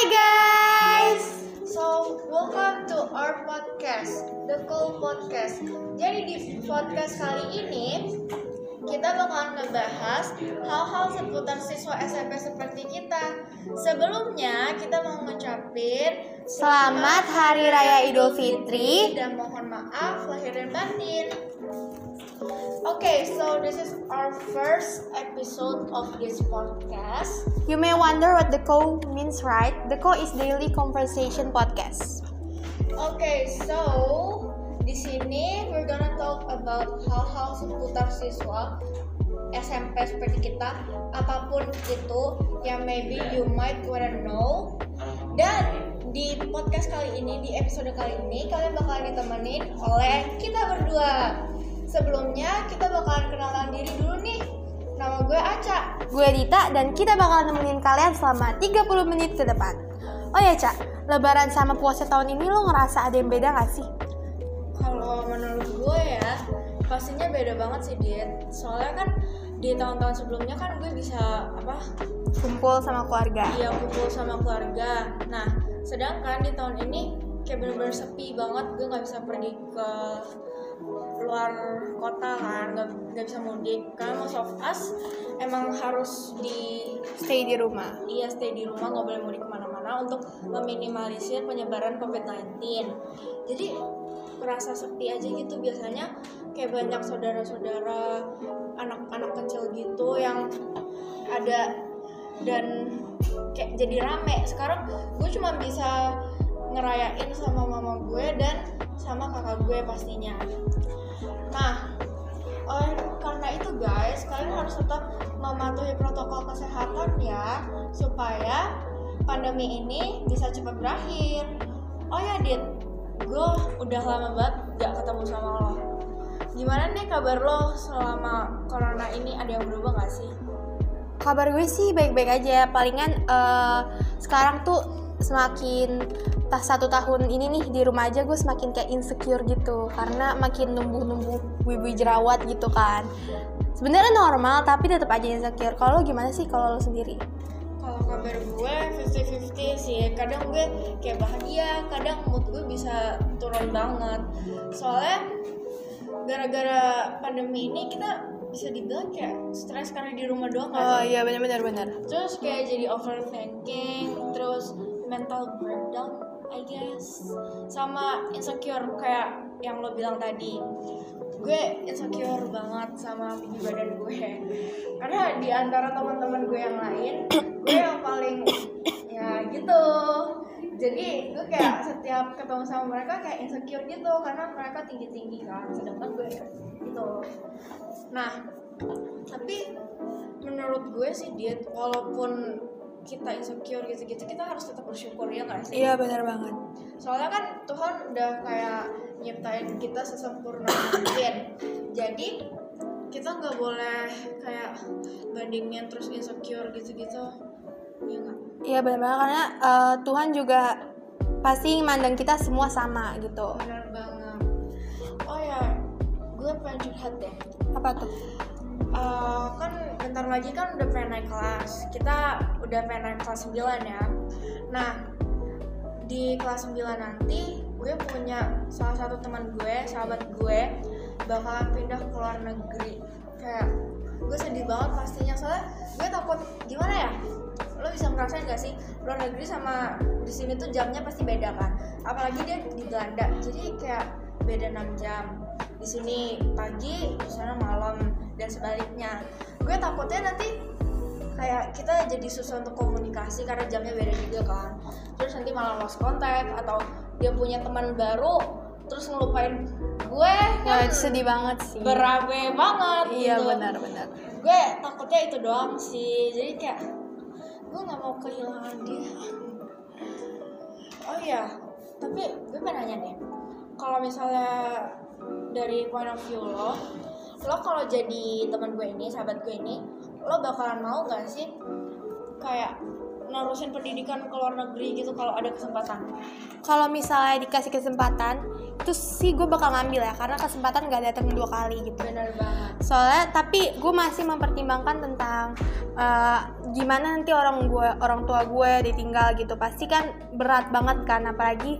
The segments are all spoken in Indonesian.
Hai guys. So, welcome to our podcast, The Cool Podcast. Jadi di podcast kali ini kita bakalan ngebahas hal-hal seputar siswa SMP seperti kita. Sebelumnya kita mau ngucapin Selamat Hari Raya Idul Fitri. dan mohon maaf lahir dan batin. Okay, so this is our first episode of this podcast. You may wonder what the co means, right? The co is daily conversation podcast. Oke, so di sini we're gonna talk about hal-hal seputar siswa SMP seperti kita, apa pun itu yang maybe you might wanna know. Dan di podcast kali ini, di episode kali ini, kalian bakalan ditemenin oleh kita berdua. Sebelumnya kita bakalan kenalan diri dulu nih. Nama gue Aca. Gue Dita dan kita bakal nemenin kalian selama 30 menit ke depan. Oh ya, Cak. Lebaran sama puasa tahun ini lo ngerasa ada yang beda gak sih? Kalau menurut gue ya, pastinya beda banget sih Dit. Soalnya kan di tahun-tahun sebelumnya kan gue bisa apa? Kumpul sama keluarga. Iya kumpul sama keluarga. Nah, sedangkan di tahun ini kayak bener-bener sepi banget. Gue nggak bisa pergi ke luar kota kan, nggak nggak bisa mudik. Karena most of us emang harus di Stay di rumah. Iya stay di rumah nggak boleh mudik ke mana-mana untuk meminimalisir penyebaran COVID-19. Jadi merasa sepi aja gitu biasanya kayak banyak saudara-saudara anak-anak kecil gitu yang ada dan kayak jadi rame. Sekarang gue cuma bisa ngerayain sama mama gue dan sama kakak gue pastinya. Nah, oleh karena itu guys, kalian harus tetap mematuhi protokol kesehatan ya supaya pandemi ini bisa cepat berakhir. Oh ya Dit, gue udah lama banget gak ketemu sama lo. Gimana nih kabar lo selama corona ini ada yang berubah gak sih? Kabar gue sih baik-baik aja. Palingan eh, sekarang tuh semakin tas satu tahun ini nih di rumah aja gue semakin kayak insecure gitu karena makin numbuh-numbuh wibu jerawat gitu kan. Sebenarnya normal tapi tetap aja insecure. Kalau gimana sih kalau lo sendiri? Kalau kabar gue 50-50 sih Kadang gue kayak bahagia Kadang mood gue bisa turun banget Soalnya Gara-gara pandemi ini kita bisa dibilang kayak stres karena di rumah doang gak sih? iya benar-benar benar. Terus kayak jadi overthinking Terus mental breakdown I guess. Sama insecure kayak yang lo bilang tadi. Gue insecure banget sama tinggi badan gue. Karena di antara teman-teman gue yang lain Gue yang paling ya gitu. Jadi gue kayak setiap ketemu sama mereka kayak insecure gitu Karena mereka tinggi-tinggi kan Sedangkan gue gitu. Nah tapi menurut gue sih dia walaupun kita insecure gitu-gitu kita harus tetap bersyukur ya nggak sih? Iya benar banget. Soalnya kan Tuhan udah kayak nyiptain kita sesempurna mungkin. Jadi kita nggak boleh kayak bandingin terus insecure gitu-gitu. Iya nggak? Iya benar banget karena eh, Tuhan juga pasti mandang kita semua sama gitu. Benar banget. Oh ya, gue pengen curhat deh. Apa tuh? Eh, kan bentar lagi kan udah pengen naik kelas. Kita udah pengen naik kelas 9 ya. Nah di kelas 9 nanti gue punya salah satu teman gue sahabat gue bakalan pindah ke luar negeri. Kayak gue sedih banget pastinya. Soalnya gue takut gimana ya? Lo bisa ngerasain gak sih? Luar negeri sama di sini tuh jamnya pasti beda kan? Apalagi dia di Belanda. Jadi kayak beda 6 jam. Di sini pagi di sana malam dan sebaliknya gue takutnya nanti kayak kita jadi susah untuk komunikasi karena jamnya beda juga kan terus nanti malah lost contact atau dia punya teman baru terus ngelupain gue Wah, kan sedih banget sih. berabe banget Iya gitu. benar-benar. gue takutnya itu doang sih jadi kayak gue nggak mau kehilangan dia oh iya tapi gue pengen nanya nih kalau misalnya dari point of view lo lo kalau jadi teman gue ini sahabat gue ini lo bakalan mau gak sih kayak nerusin pendidikan ke luar negeri gitu kalau ada kesempatan? Kalau misalnya dikasih kesempatan itu sih gue bakal ngambil ya karena kesempatan nggak datang dua kali gitu. Benar banget. Soalnya tapi gue masih mempertimbangkan tentang uh, gimana nanti orang gue orang tua gue ditinggal gitu. Pasti kan berat banget kan apalagi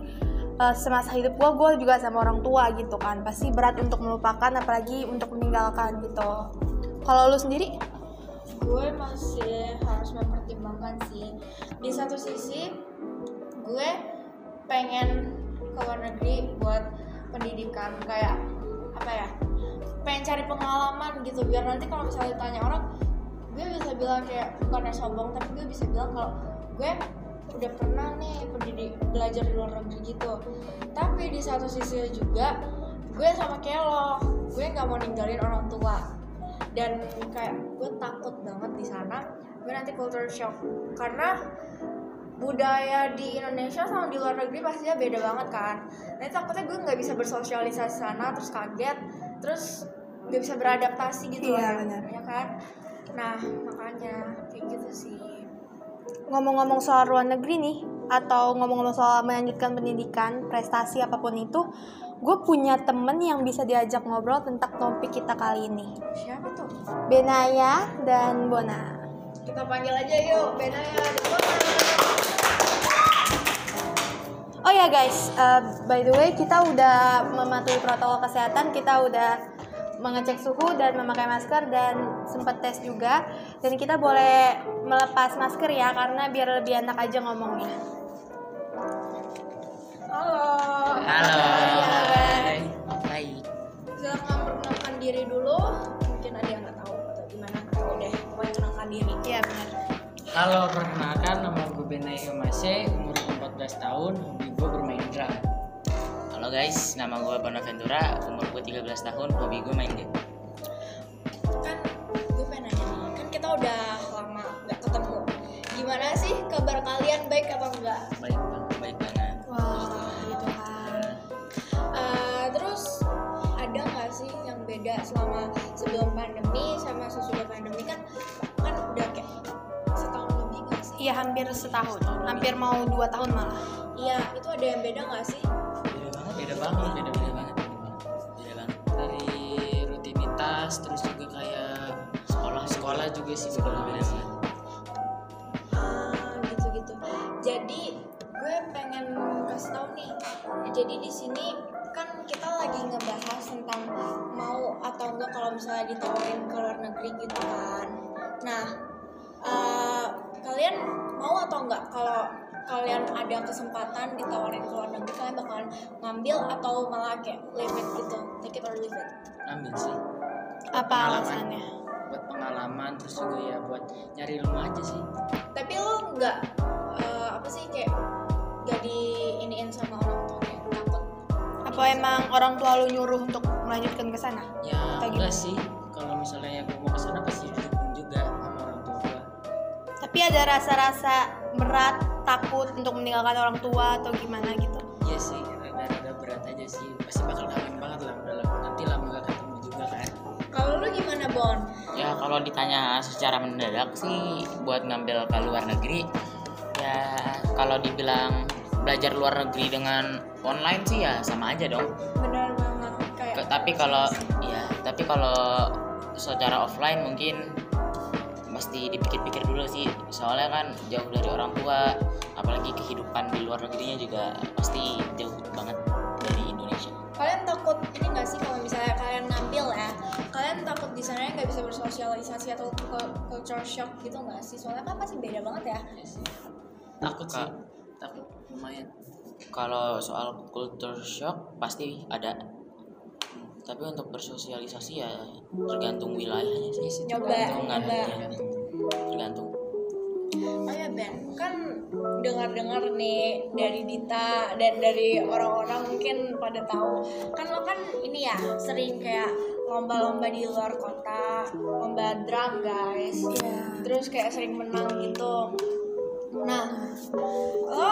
uh, semasa hidup gue gue juga sama orang tua gitu kan. Pasti berat untuk melupakan apalagi untuk meninggalkan gitu. Kalau lu sendiri? Gue masih harus mempertimbangkan sih. Di satu sisi gue pengen ke luar negeri buat pendidikan. Kayak apa ya pengen cari pengalaman gitu. Biar nanti kalau misalnya ditanya orang gue bisa bilang kayak bukannya sombong tapi gue bisa bilang kalau gue udah pernah nih pendidik belajar di luar negeri gitu. Tapi di satu sisi juga gue sama kayak lo gue nggak mau ninggalin orang tua. Dan kayak gue takut banget di sana gue nanti culture shock. Karena budaya di Indonesia sama di luar negeri pastinya beda banget kan. Nanti takutnya gue nggak bisa bersosialisasi sana terus kaget terus nggak bisa beradaptasi gitu Iya, loh, benar. ya kan? Nah makanya kayak gitu sih ngomong-ngomong soal luar negeri nih atau ngomong-ngomong soal melanjutkan pendidikan prestasi apa pun itu gue punya temen yang bisa diajak ngobrol tentang topik kita kali ini. Siapa tuh? Benaya dan Bona. Kita panggil aja yuk Benaya dan Bona. Oh ya guys, uh, by the way kita udah mematuhi protokol kesehatan, kita udah mengecek suhu dan memakai masker dan sempat tes juga dan kita boleh melepas masker ya karena biar lebih enak aja ngomongnya. Guys, nama gue Bonaventura, umur gue 13 tahun, hobi gue main game. kan gue pengen nanya nih kan kita udah lama nggak ketemu gimana sih kabar kalian baik atau enggak Baik, baik banget. Wah, gitu kan. Eh, terus ada nggak sih yang beda selama sebelum pandemi sama sesudah pandemi kan kan udah kayak setahun lebih nggak sih Iya hampir setahun, hampir mau dua tahun malah. iya itu ada yang beda nggak sih Beda banget, beda beda banget, beda banget. Dari rutinitas, terus juga kayak Sekolah, sekolah juga sih sekolah beda banget. Ah, gitu-gitu. Jadi gue pengen kasih tahu nih. Jadi di sini kan kita lagi ngebahas tentang mau atau enggak kalau misalnya ditawarin ke luar negeri gitu kan. Nah, eh, kalian mau atau enggak kalau kalian ada kesempatan ditawarin ke luar negeri kalian bakalan ngambil atau malah kayak leave it gitu take it or leave it Ambil sih. Apa Pengalaman. alasannya? Buat pengalaman, terus juga ya buat nyari ilmu aja sih. tapi lo nggak eh, apa sih kayak gak di iniin sama orang tua kayak takut Apa emang orang tua lu nyuruh untuk melanjutkan ke sana? Ya Kayak enggak sih. Kalau misalnya gue mau ke sana pasti didukung juga sama orang tua gue. Tapi ada rasa-rasa berat, takut untuk meninggalkan orang tua atau gimana gitu. Iya sih, rada-rada berat aja sih. Pasti bakal kangen banget lah. Udah lama- nanti lama gak ketemu juga kan. kalau lu gimana Bon Ya kalau ditanya secara mendadak sih buat ngambil ke luar negeri, ya kalau dibilang belajar luar negeri dengan online sih ya sama aja dong. benar banget kayak Ke- tapi kalau ya tapi kalau secara offline mungkin mesti dipikir-pikir dulu sih soalnya kan jauh dari orang tua apalagi kehidupan di luar negerinya juga pasti jauh banget dari Indonesia kalian takut ini nggak sih kalau misalnya kalian ngambil ya kalian takut di sana nggak bisa bersosialisasi atau cu- culture shock gitu nggak sih soalnya kan pasti beda banget ya Takut sih. Kak. Takut lumayan. kalau soal culture shock pasti ada tapi untuk bersosialisasi ya tergantung wilayahnya sih Nyoba, tergantungan nyoba. ya. tergantung Oh ya Ben, kan dengar-dengar nih dari Dita dan dari orang-orang mungkin pada tahu kan lo kan ini ya sering kayak lomba-lomba di luar kota, lomba drum guys, Iya. terus kayak sering menang gitu. Nah, lo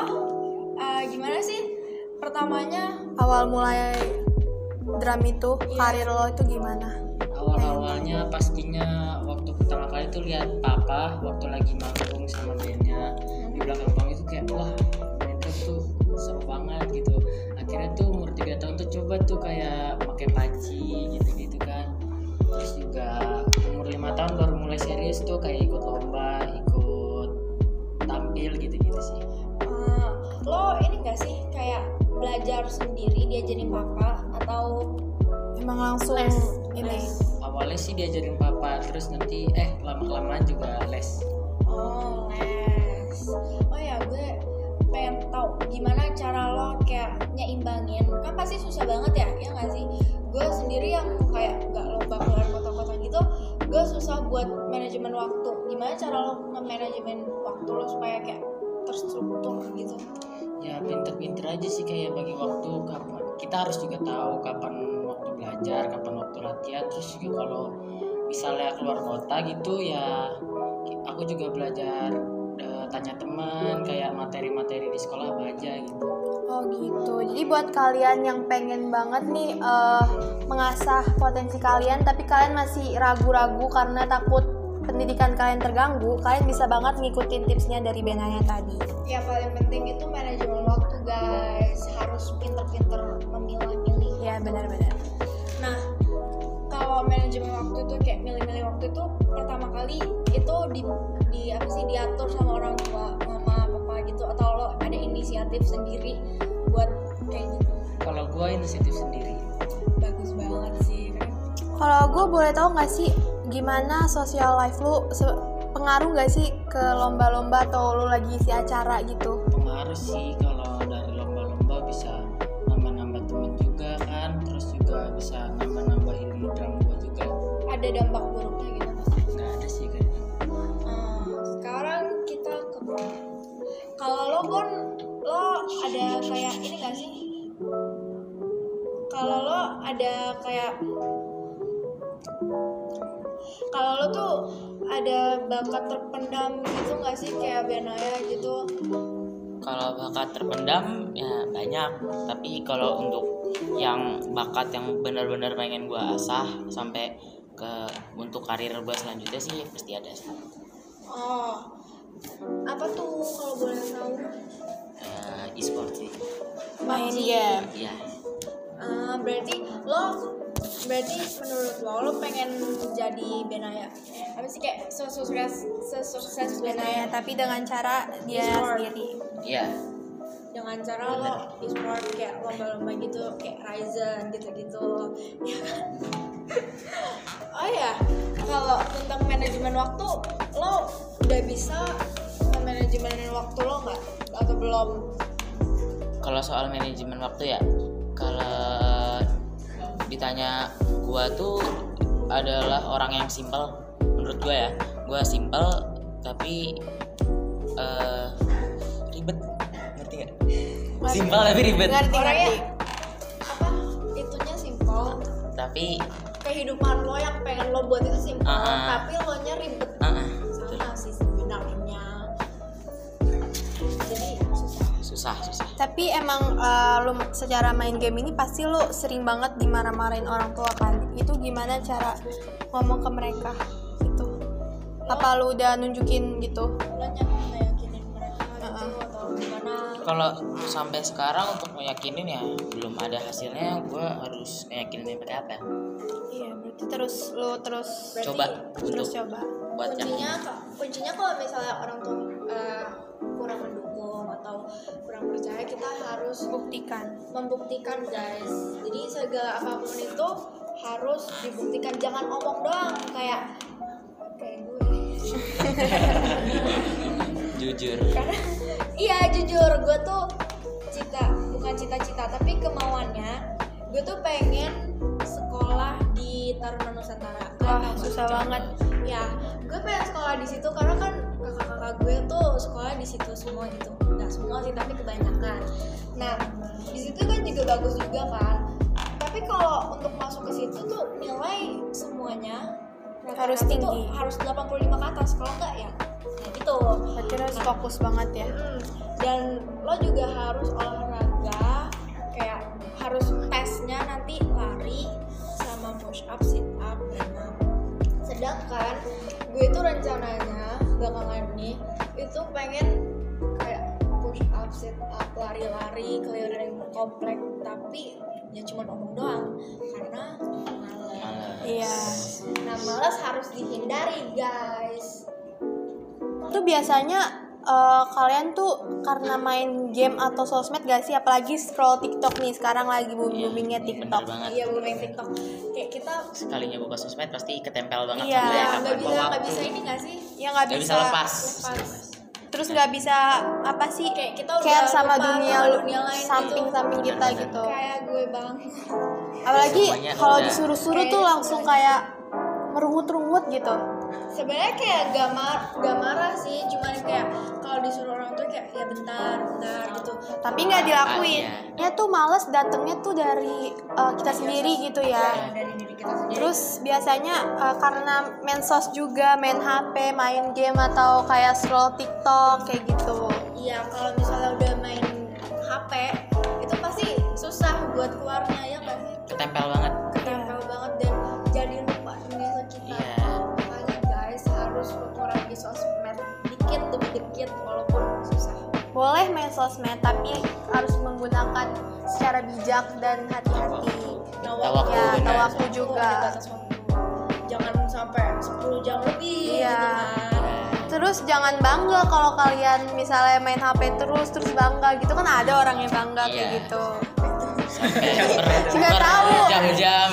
eh, gimana sih pertamanya? Awal mulai drum itu, karir lo itu gimana? Awal-awalnya pastinya pertama kali tuh lihat papa waktu lagi manggung sama bandnya di belakang panggung itu kayak wah drum tuh seru banget gitu. Akhirnya tuh umur tiga tahun tuh coba tuh kayak pakai panci gitu gitu kan. Terus juga umur lima tahun baru mulai serius tuh kayak ikut lomba ikut tampil gitu gitu sih. Eh, lo ini gak sih kayak belajar sendiri diajarin papa atau emang langsung Les, ini? Les. Awalnya sih diajarin papa terus nanti eh lama kelamaan juga les. Oh les. Oh ya gue pengen tahu gimana cara lo kayak nyeimbangin. Kan pasti susah banget ya ya nggak sih? Gue sendiri yang kayak nggak lomba keluar kota-kota gitu gue susah buat manajemen waktu. Gimana cara lo nge-manajemen waktu lo supaya kayak terstruktur gitu? Ya pinter-pinter aja sih kayak bagi waktu kapan. Kita harus juga tahu kapan belajar kapan waktu latihan terus juga kalau misalnya keluar kota gitu ya aku juga belajar eh, tanya teman kayak materi-materi di sekolah apa aja gitu Oh gitu. Jadi buat kalian yang pengen banget nih eh, mengasah potensi kalian tapi kalian masih ragu-ragu karena takut pendidikan kalian terganggu, kalian bisa banget ngikutin tipsnya dari Benaya tadi. ya paling penting itu manajemen waktu guys harus pinter-pinter memilah-milih Ya benar-benar. Kalau manajemen waktu itu kayak milih-milih waktu itu pertama kali itu di, di apa sih diatur sama orang tua, mama, papa gitu atau lo ada inisiatif sendiri buat kayak gitu. kalau gua inisiatif sendiri Bagus banget sih. kan? Kalau gue boleh tahu nggak sih gimana social life lu pengaruh nggak sih ke lomba-lomba atau lu lagi isi acara gitu? pengaruh sih kalau dari lomba-lomba bisa nambah-nambah temen juga kan terus juga bisa nambah-nambah ilmu juga Ada dampak buruknya gitu. nggak ada sih kayaknya Hmm, sekarang kita ke Bon. Kalau lo Bon, lo ada kayak ini gak sih? Kalau lo ada kayak kalau lo tuh ada bakat terpendam gitu gak sih kayak Benaya gitu? kalau bakat terpendam ya banyak tapi kalau untuk yang bakat yang benar-benar pengen gua asah sampai ke untuk karir gua selanjutnya sih pasti ada sih Oh, apa tuh kalau boleh tahu? Eh, e-sport sih Main PUBG. game. iya Ah, berarti lo berarti menurut lo lo pengen jadi Benaya apa sih kayak sesukses sesukses Benaya Benaya tapi dengan cara dia E-sport. sendiri. iya dengan cara lo e-sport kayak lomba-lomba gitu kayak Ryzen gitu-gitu ya kan oh ya kalau tentang manajemen waktu lo udah bisa manajemen waktu lo nggak? Atau belum? Kalau soal manajemen waktu ya kalau ditanya gua tuh adalah orang yang simple menurut gua ya. Gua simple tapi eh ribet. Ngerti gak? Ngerti. simple tapi ribet. Ngerti orangnya ngerti. apa? Itunya simple tapi kehidupan lo yang pengen lo buat itu simple Ah, ah. tapi lo nya ribet ah, ah, sama sih sebenarnya jadi susah susah susah Tapi emang eh, lu secara main game ini pasti lu sering banget dimarah-marahin orang tua kan? Itu gimana cara ngomong ke mereka gitu? Apa lu udah nunjukin gitu? lo nya yakinin mereka gitu Uh-uh. atau gimana kalau sampai sekarang untuk meyakinin ya belum ada hasilnya gue harus meyakinin pakai apa ya? Iya, berarti terus lu terus Berarti coba terus untuk coba. buat kuncinya kuncinya kalau misalnya orang tua eh, kurang mendukung atau kurang percaya kita harus Buktikan. membuktikan guys jadi segala apa pun itu harus dibuktikan jangan ngomong doang kayak kayak gue jujur karena iya jujur gue tuh cita bukan cita-cita tapi kemauannya gue tuh pengen sekolah di Taruna Nusantara. Wah, susah banget. ya gue pengen sekolah di situ karena kan kakak-kakak gue tuh sekolah di situ semua gitu. Nggak semua sih tapi kebanyakan. Nah di situ kan juga bagus juga kan. Tapi kalau untuk masuk ke situ tuh nilai semuanya Harus tuh tinggi. harus 85 ke atas kalau enggak ya ya gitu Berarti harus fokus banget ya. Mm, dan lo juga harus olahraga kayak harus tesnya nanti lari sama push up sit up berenang sedangkan gue itu rencananya belakangan ini itu pengen kayak push up sit up lari-lari keliling komplek tapi ya cuma ngomong doang karena Malas. Iya. nah malas harus dihindari guys Tuh biasanya eh, kalian tuh karena main game atau sosmed gak sih? Apalagi scroll TikTok nih sekarang lagi booming boomingnya Iya, bener TikTok. banget iya booming tiktok kayak kita sekalinya buka sosmed pasti ketempel banget Iya. sama ya nggak bisa bawa nggak bisa ini nggak sih Ya nggak bisa. bisa lepas lepas Terus nggak bisa apa sih? kayak kita udah care sama lupa dunia, dunia lain samping-samping kita Bener-bener. gitu. kayak gue bang Apalagi kalau disuruh-suruh tuh langsung kayak merungut-rungut gitu. Sebenarnya kayak gak, mar gak marah sih cuman kayak kalau disuruh orang tuh kayak ya bentar bentar gitu Tapi nggak dilakuin. Ya tuh males datangnya tuh dari uh, kita sendiri gitu ya. Dari diri kita sendiri Terus biasanya uh, karena main sos juga, main HP, main game atau kayak scroll TikTok kayak gitu. iya kalau misalnya udah main HP itu pasti susah buat keluarnya ya banget ketempel banget dikit walaupun susah Boleh main sosmed tapi harus menggunakan secara bijak dan hati-hati. Nah, Tahu waktu, Ya, waktu juga. jangan sampai 10 jam lebih Iya. gitu kan Terus jangan bangga kalau kalian misalnya main HP terus terus bangga gitu kan ada orang yang bangga kayak Iya. gitu. sampai Nggak tahu. jam-jam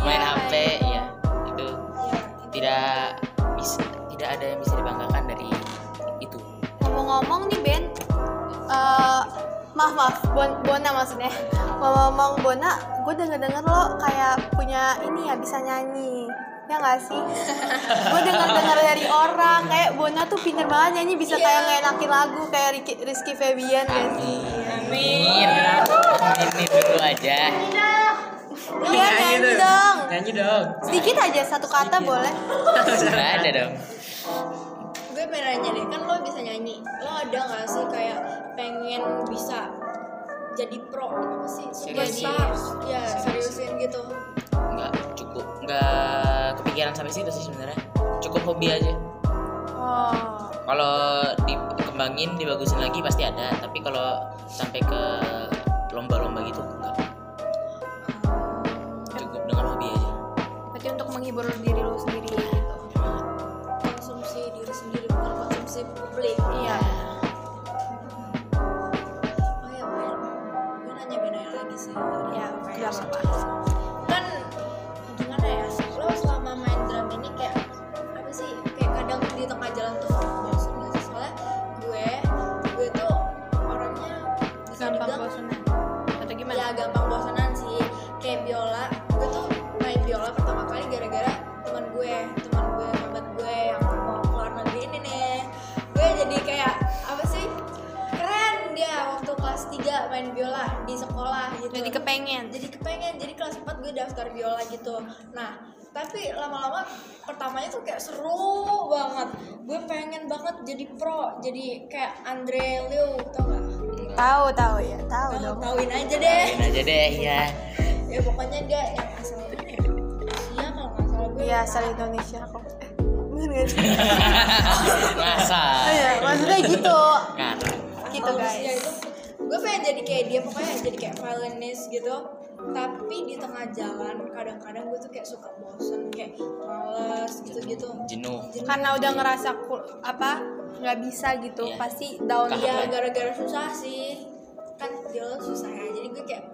main Iya. HP ya itu Iya. tidak bisa tidak ada yang bisa dibanggakan itu Ngomong-ngomong nih Ben, eh, maaf maaf bon, Bona maksudnya. Ngomong-ngomong Bona, gue denger denger lo kayak punya ini ya bisa nyanyi. Ya gak sih? gue denger denger dari orang kayak Bona tuh pinter banget nyanyi bisa kayak ngeenakin lagu kayak Ricky, Rizky Febian gak sih? amin amin dulu aja Iya nyanyi dong. Nyanyi dong. Sedikit aja satu kata boleh. nggak ada dong gue pengen nanya deh kan lo bisa nyanyi. Lo ada nggak sih kayak pengen bisa jadi pro apa sih? Superstar? Ya seriusin gitu. Nggak cukup. Nggak kepikiran sampai situ sih sebenarnya. Cukup hobi aja. Oh. kalau dikembangin dibagusin lagi pasti ada. Tapi kalau sampai ke lama-lama pertamanya tuh kayak seru banget gue pengen banget jadi pro jadi kayak Andre Liu tau gak? Tahu tahu ya, tahu Tahu dong. tauin aja deh Main aja deh ya ya pokoknya dia yang asal Asia kalau nggak salah gue Iya, asal Indonesia kok. Eh, masa Oh iya, maksudnya gitu. kan Gitu guys. itu gue pengen jadi kayak dia pokoknya jadi kayak violinist gitu tapi di tengah jalan kadang-kadang gue tuh kayak suka bosen kayak males gitu-gitu jenuh Karena udah ngerasa apa nggak bisa gitu, Iya. pasti down ya. gara-gara susah sih kan biola susah ya jadi gue kayak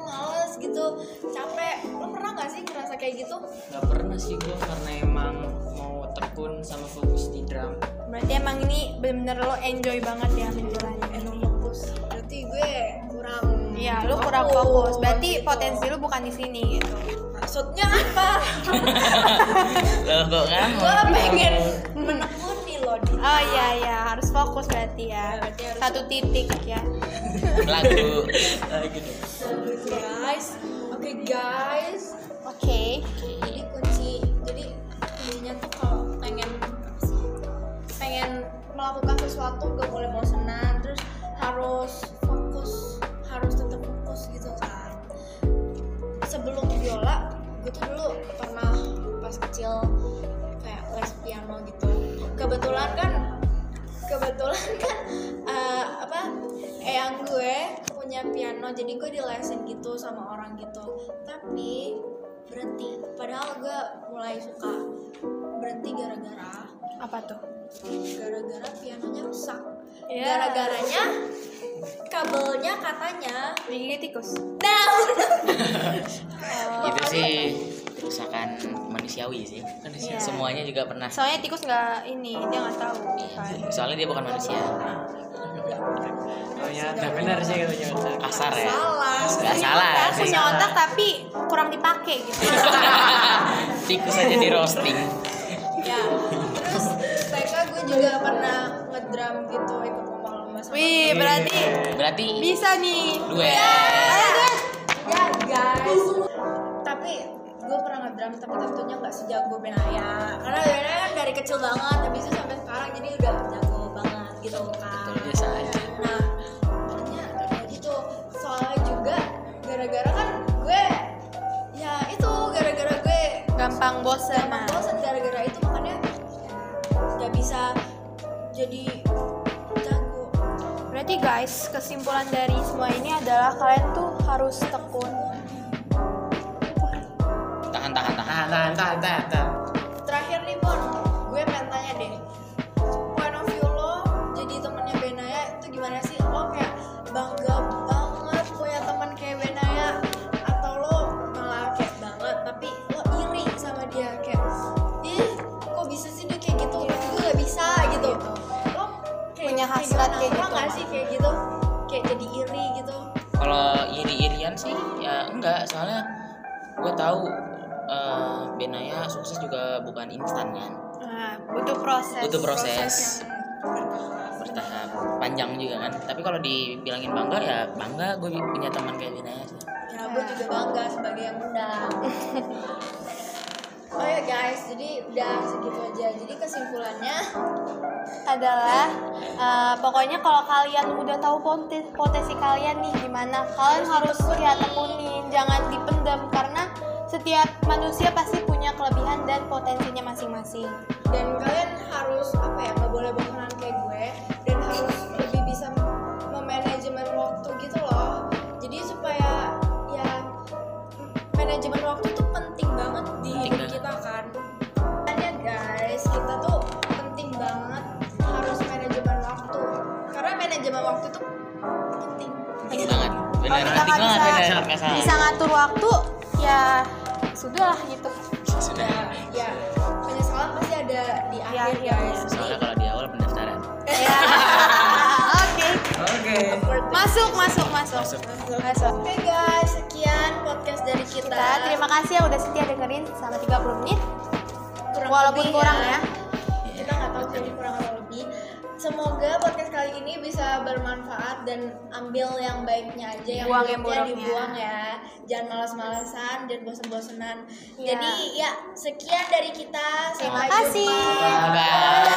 males gitu capek lo pernah gak sih ngerasa kayak gitu Gak pernah sih gue karena emang mau tekun sama fokus di drum. Berarti emang ini bener-bener lo enjoy banget ya menjalani. Iya, lo kurang fokus. Berarti potensi lo bukan di sini gitu. maksudnya apa lo kok kamu gue pengen menekuni lo di Oh iya iya, harus fokus berarti ya. Ya, berarti harus Satu titik ya. lagu gitu. guys oke guys Oke. jadi kunci jadi kuncinya tuh kalau pengen pengen melakukan sesuatu gak boleh bosenan terus harus sebelum biola gue tuh dulu pernah pas kecil kayak les piano gitu. Kebetulan kan kebetulan eyang gue punya piano jadi gue dilesin gitu sama orang gitu. Tapi berhenti. Padahal gue mulai suka berhenti gara-gara Apa tuh? gara-gara pianonya rusak Ya. gara-garanya kabelnya katanya Digigit tikus. nah itu sih kerusakan manusiawi sih Iya. semuanya juga pernah Soalnya tikus nggak ini, dia nggak tahu. Iya, soalnya dia bukan manusia Oh ya, udah benar sih katanya Ustaz. kasar ya salah nggak salah Kan punya otak tapi kurang dipakai gitu. tikus aja di roasting ya terus TK gue juga pernah ngedrum gitu ikut lomba-lomba sama Wih, berarti berarti bisa nih. guys. ya guys. tapi gue pernah ngedrum tapi tentunya nggak sejago Benaya karena Benaya kan dari kecil banget habis itu sampai sekarang jadi udah jago banget gitu kan. Biasa aja. nah akhirnya kayak gitu. Soalnya juga gara-gara kan gue ya itu gara-gara gue Gampang bosen. gampang bosan gara-gara itu makanya nggak bisa jadi jago. Berarti guys, kesimpulan dari semua ini adalah kalian tuh harus tekun. tahan tahan tahan. Tahan, tahan, tahan, tahan, hasrat kayak gitu, nggak sih kayak gitu. Kayak jadi iri gitu. Kalau iri-irian sih ya enggak. Soalnya gue tahu eh, Benaya sukses juga bukan instan kan? Nah, butuh proses. butuh proses yang bertahap. Panjang juga kan? Tapi kalau dibilangin bangga ya bangga. Gue punya teman kayak Benaya sih. Ya gue juga bangga sebagai yang undang oh ya guys jadi udah segitu aja. Jadi kesimpulannya adalah eh, pokoknya kalau kalian udah tahu potensi, potensi kalian nih gimana kalian harus ya tekunin jangan dipendam karena setiap manusia pasti punya kelebihan dan potensinya masing-masing. Dan kalian harus apa ya nggak boleh bohongan kayak gue dan harus manajemen waktu itu penting. Penting banget. Bener. kalau kita penting nggak banget bisa bener. salah bisa ngatur waktu ya sudah lah gitu. Sudah. Ya penyesalan pasti ada di akhir akhir, guys. soalnya kalau di awal pendaftaran. Ya. Oke. Oke. masuk masuk masuk. Masuk. masuk. Oke guys, sekian podcast dari kita. kita. terima kasih ya udah setia dengerin selama 30 menit. Kurang walaupun kurang ya. ya. Kita nggak tahu jadi kurang atau lebih. Semoga podcast kali ini bisa bermanfaat dan ambil yang baiknya aja, yang Buang yang buruknya dibuang ya. Jangan malas-malasan dan bosan-bosanan. Iya. Jadi ya sekian dari kita. Terima Sampai kasih. jumpa. bye